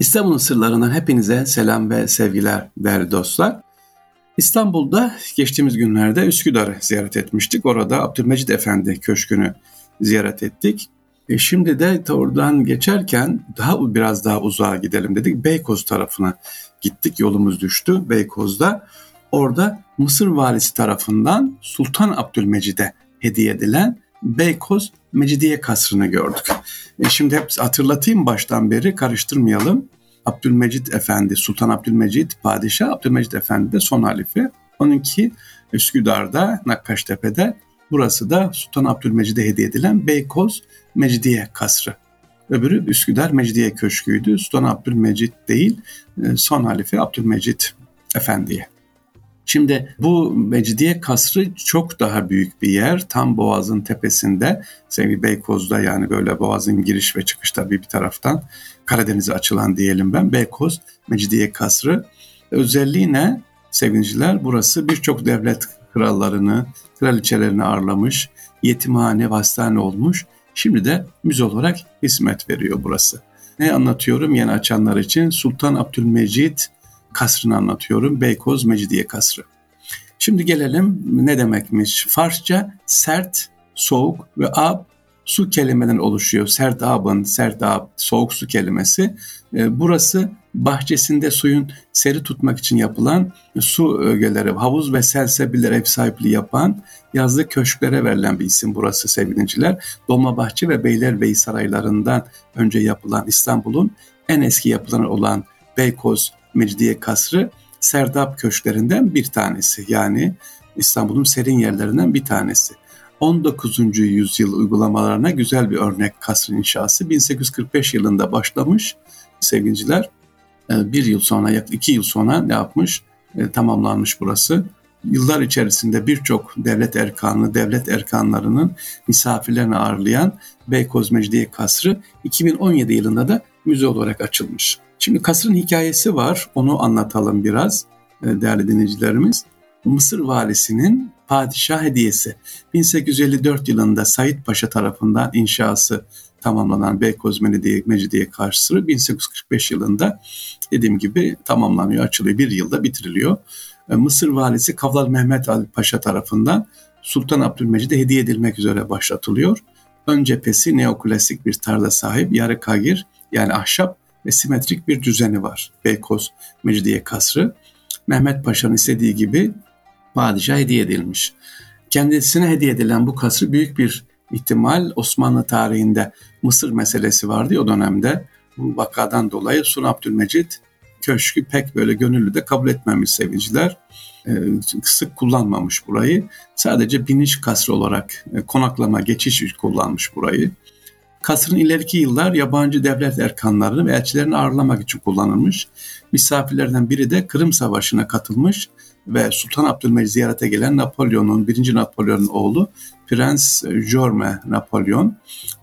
İstanbul'un sırlarından hepinize selam ve sevgiler değerli dostlar. İstanbul'da geçtiğimiz günlerde Üsküdar'ı ziyaret etmiştik. Orada Abdülmecid Efendi Köşkü'nü ziyaret ettik. E şimdi de oradan geçerken daha biraz daha uzağa gidelim dedik. Beykoz tarafına gittik. Yolumuz düştü Beykoz'da. Orada Mısır valisi tarafından Sultan Abdülmecid'e hediye edilen Beykoz Mecidiye Kasrı'nı gördük. E şimdi hep hatırlatayım baştan beri karıştırmayalım. Abdülmecid Efendi, Sultan Abdülmecid Padişah, Abdülmecid Efendi de son halife. Onunki Üsküdar'da, Nakkaştepe'de. Burası da Sultan Abdülmecid'e hediye edilen Beykoz Mecidiye Kasrı. Öbürü Üsküdar Mecidiye Köşkü'ydü. Sultan Abdülmecid değil, e, son halife Abdülmecid Efendi'ye. Şimdi bu Mecidiye Kasrı çok daha büyük bir yer. Tam Boğaz'ın tepesinde. Sevgili Beykoz'da yani böyle Boğaz'ın giriş ve çıkış tabii bir taraftan. Karadeniz'e açılan diyelim ben. Beykoz Mecidiye Kasrı. Özelliği ne? Sevgiliciler burası birçok devlet krallarını, kraliçelerini ağırlamış. Yetimhane, hastane olmuş. Şimdi de müze olarak hizmet veriyor burası. Ne anlatıyorum yeni açanlar için? Sultan Abdülmecid kasrını anlatıyorum. Beykoz Mecidiye kasrı. Şimdi gelelim ne demekmiş? Farsça sert, soğuk ve ab su kelimeden oluşuyor. Sert abın, sert ab, soğuk su kelimesi. Ee, burası bahçesinde suyun seri tutmak için yapılan su ögeleri, havuz ve selsebiler ev sahipliği yapan yazlık köşklere verilen bir isim burası sevgiliciler. Dolmabahçe ve Beylerbeyi saraylarından önce yapılan İstanbul'un en eski yapıları olan Beykoz Mecidiye Kasrı Serdap köşklerinden bir tanesi. Yani İstanbul'un serin yerlerinden bir tanesi. 19. yüzyıl uygulamalarına güzel bir örnek kasrın inşası. 1845 yılında başlamış sevgiliciler. Ee, bir yıl sonra, yaklaşık iki yıl sonra ne yapmış? E, tamamlanmış burası. Yıllar içerisinde birçok devlet erkanı, devlet erkanlarının misafirlerini ağırlayan Beykoz Mecidiye Kasrı 2017 yılında da müze olarak açılmış. Şimdi kasrın hikayesi var. Onu anlatalım biraz e, değerli dinleyicilerimiz. Mısır valisinin padişah hediyesi. 1854 yılında Said Paşa tarafından inşası tamamlanan Beykoz Mecidiye, Kasrı 1845 yılında dediğim gibi tamamlanıyor, açılıyor. Bir yılda bitiriliyor. E, Mısır valisi Kavlal Mehmet Ali Paşa tarafından Sultan Abdülmecid'e hediye edilmek üzere başlatılıyor. Ön cephesi neoklasik bir tarla sahip yarı kagir yani ahşap ve simetrik bir düzeni var. Beykoz Mecidiye Kasrı. Mehmet Paşa'nın istediği gibi padişah hediye edilmiş. Kendisine hediye edilen bu kasrı büyük bir ihtimal Osmanlı tarihinde Mısır meselesi vardı o dönemde. Bu vakadan dolayı Sultan Abdülmecid köşkü pek böyle gönüllü de kabul etmemiş sevgiliciler. Ee, sık kullanmamış burayı. Sadece biniş kasrı olarak e, konaklama, geçiş kullanmış burayı. Kasrın ileriki yıllar yabancı devlet erkanlarını ve elçilerini ağırlamak için kullanılmış. Misafirlerden biri de Kırım Savaşı'na katılmış ve Sultan Abdülmecid ziyarete gelen Napolyon'un, birinci Napolyon'un oğlu Prens Jorme Napolyon.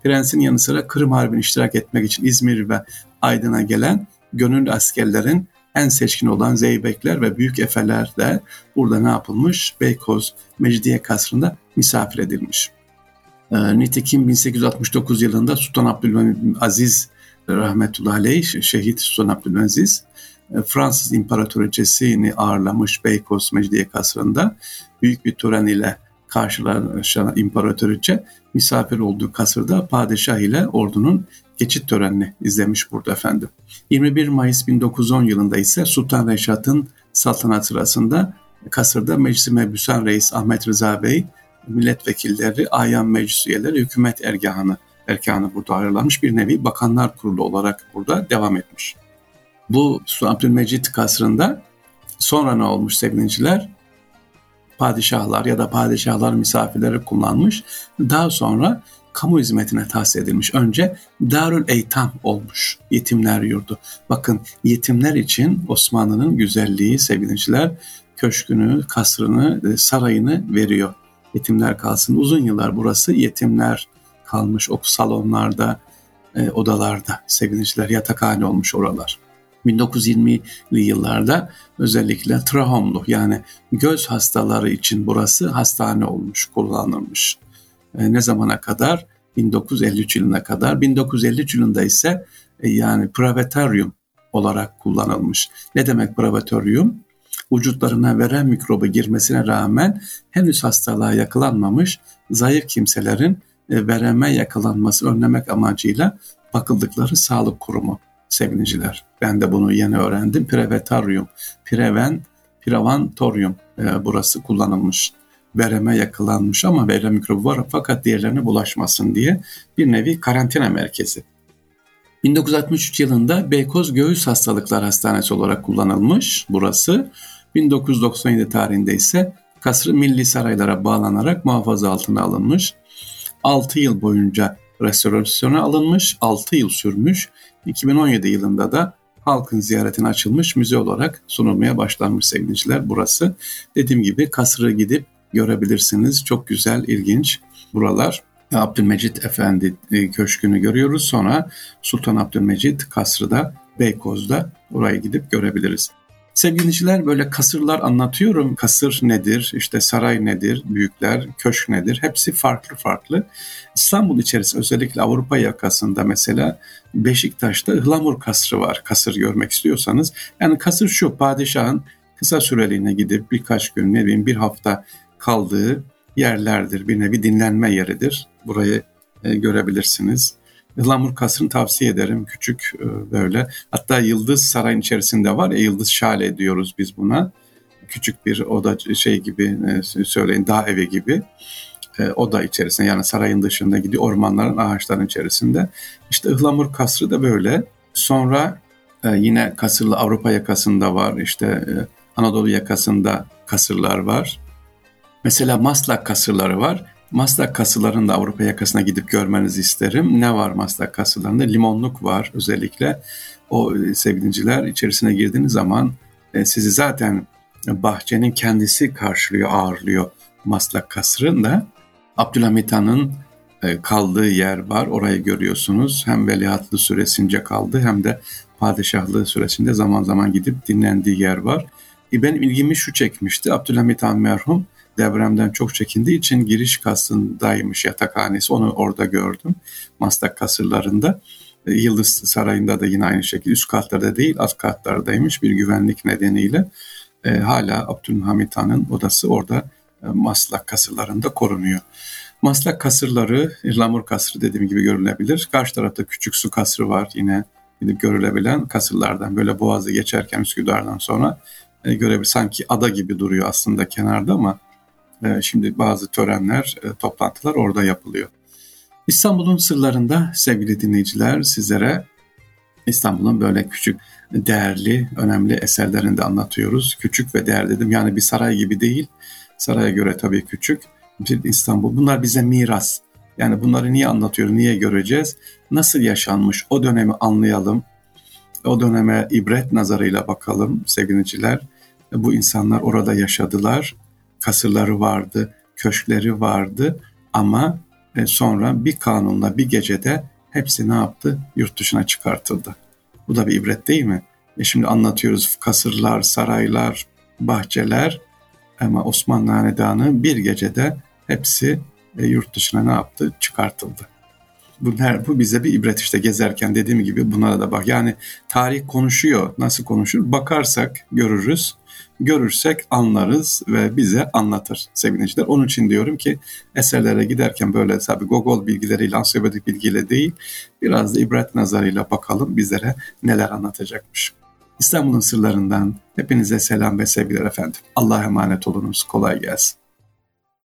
Prensin yanı sıra Kırım Harbi'ne iştirak etmek için İzmir ve Aydın'a gelen gönüllü askerlerin en seçkin olan Zeybekler ve Büyük Efeler de burada ne yapılmış? Beykoz Mecidiye Kasrı'nda misafir edilmiş. E, nitekim 1869 yılında Sultan Abdülaziz rahmetullahi aleyh şehit Sultan Abdülaziz e, Fransız İmparatoriçesini ağırlamış Beykoz Mecidiye Kasrı'nda büyük bir tören ile karşılaşan imparatoriçe misafir olduğu kasırda padişah ile ordunun geçit törenini izlemiş burada efendim. 21 Mayıs 1910 yılında ise Sultan Reşat'ın saltanat sırasında kasırda Meclis-i Mebüsen Reis Ahmet Rıza Bey milletvekilleri, ayan meclis üyeleri, hükümet ergahını, erkanı burada ayrılanmış bir nevi bakanlar kurulu olarak burada devam etmiş. Bu Sultan Abdülmecid kasrında sonra ne olmuş sevgiliciler? Padişahlar ya da padişahlar misafirleri kullanmış. Daha sonra kamu hizmetine tahsis edilmiş. Önce Darül Eytam olmuş. Yetimler yurdu. Bakın yetimler için Osmanlı'nın güzelliği sevgiliciler köşkünü, kasrını, e, sarayını veriyor yetimler kalsın. Uzun yıllar burası yetimler kalmış o salonlarda, e, odalarda sevgiliciler yatakhane olmuş oralar. 1920'li yıllarda özellikle trahomlu yani göz hastaları için burası hastane olmuş, kullanılmış. E, ne zamana kadar? 1953 yılına kadar. 1953 yılında ise e, yani Pravetaryum olarak kullanılmış. Ne demek brevatoryum? Vücutlarına verem mikrobu girmesine rağmen henüz hastalığa yakalanmamış zayıf kimselerin e, vereme yakalanması önlemek amacıyla bakıldıkları sağlık kurumu sevgiliciler. Ben de bunu yeni öğrendim. Prevetaryum, preven, prevantorium e, burası kullanılmış. Vereme yakalanmış ama verem mikrobu var fakat diğerlerine bulaşmasın diye bir nevi karantina merkezi. 1963 yılında Beykoz Göğüs Hastalıklar Hastanesi olarak kullanılmış burası. 1997 tarihinde ise kasrı milli saraylara bağlanarak muhafaza altına alınmış. 6 yıl boyunca restorasyona alınmış, 6 yıl sürmüş. 2017 yılında da halkın ziyaretine açılmış müze olarak sunulmaya başlanmış sevgiliciler burası. Dediğim gibi kasrı gidip görebilirsiniz. Çok güzel, ilginç buralar. Abdülmecit Efendi e, Köşkü'nü görüyoruz. Sonra Sultan Abdülmecit Kasrı da Beykoz'da oraya gidip görebiliriz. Sevgili dinleyiciler böyle kasırlar anlatıyorum. Kasır nedir, işte saray nedir, büyükler, köşk nedir hepsi farklı farklı. İstanbul içerisinde özellikle Avrupa yakasında mesela Beşiktaş'ta Ihlamur Kasrı var. Kasır görmek istiyorsanız. Yani kasır şu padişahın kısa süreliğine gidip birkaç gün ne bileyim bir hafta kaldığı yerlerdir. Bir nevi dinlenme yeridir. Burayı e, görebilirsiniz. Ihlamur Kasrı'nı tavsiye ederim. Küçük e, böyle. Hatta Yıldız Sarayın içerisinde var ya Yıldız Şale diyoruz biz buna. Küçük bir oda şey gibi e, söyleyin dağ evi gibi. E, oda içerisinde yani sarayın dışında gidiyor ormanların ağaçların içerisinde. İşte Ihlamur Kasrı da böyle. Sonra yine kasırlı Avrupa yakasında var. İşte Anadolu yakasında kasırlar var. Mesela Maslak kasırları var. Maslak kasılarını da Avrupa yakasına gidip görmenizi isterim. Ne var Maslak kasılarında? Limonluk var özellikle. O e, sevgiliciler içerisine girdiğiniz zaman e, sizi zaten bahçenin kendisi karşılıyor, ağırlıyor Maslak kasrında. Abdülhamit Han'ın e, kaldığı yer var. Orayı görüyorsunuz. Hem veliahtlı süresince kaldı hem de padişahlığı süresinde zaman zaman gidip dinlendiği yer var. Benim ilgimi şu çekmişti. Abdülhamit Han merhum depremden çok çekindiği için giriş kasındaymış yatakhanesi. Onu orada gördüm. Maslak kasırlarında. E, Yıldız Sarayı'nda da yine aynı şekilde üst katlarda değil alt katlardaymış bir güvenlik nedeniyle. E, hala Abdülhamit Han'ın odası orada e, Maslak kasırlarında korunuyor. Maslak kasırları, İrlamur kasrı dediğim gibi görülebilir. Karşı tarafta küçük su kasrı var yine gidip görülebilen kasırlardan böyle boğazı geçerken Üsküdar'dan sonra e, görebilir. Sanki ada gibi duruyor aslında kenarda ama şimdi bazı törenler, e, toplantılar orada yapılıyor. İstanbul'un sırlarında sevgili dinleyiciler sizlere İstanbul'un böyle küçük, değerli, önemli eserlerini de anlatıyoruz. Küçük ve değerli dedim yani bir saray gibi değil. Saraya göre tabii küçük. Bir İstanbul. Bunlar bize miras. Yani bunları niye anlatıyor, niye göreceğiz? Nasıl yaşanmış o dönemi anlayalım. O döneme ibret nazarıyla bakalım sevgiliciler. Bu insanlar orada yaşadılar kasırları vardı, köşkleri vardı ama e, sonra bir kanunla bir gecede hepsi ne yaptı? Yurt dışına çıkartıldı. Bu da bir ibret değil mi? E şimdi anlatıyoruz kasırlar, saraylar, bahçeler ama Osmanlı Hanedanı bir gecede hepsi e, yurt dışına ne yaptı? Çıkartıldı. Bu, bu bize bir ibret işte gezerken dediğim gibi bunlara da bak. Yani tarih konuşuyor. Nasıl konuşur? Bakarsak görürüz görürsek anlarız ve bize anlatır sevgiliciler. Onun için diyorum ki eserlere giderken böyle tabi Gogol bilgileriyle, ansiyopatik bilgiyle değil biraz da ibret nazarıyla bakalım bizlere neler anlatacakmış. İstanbul'un sırlarından hepinize selam ve sevgiler efendim. Allah'a emanet olunuz. Kolay gelsin.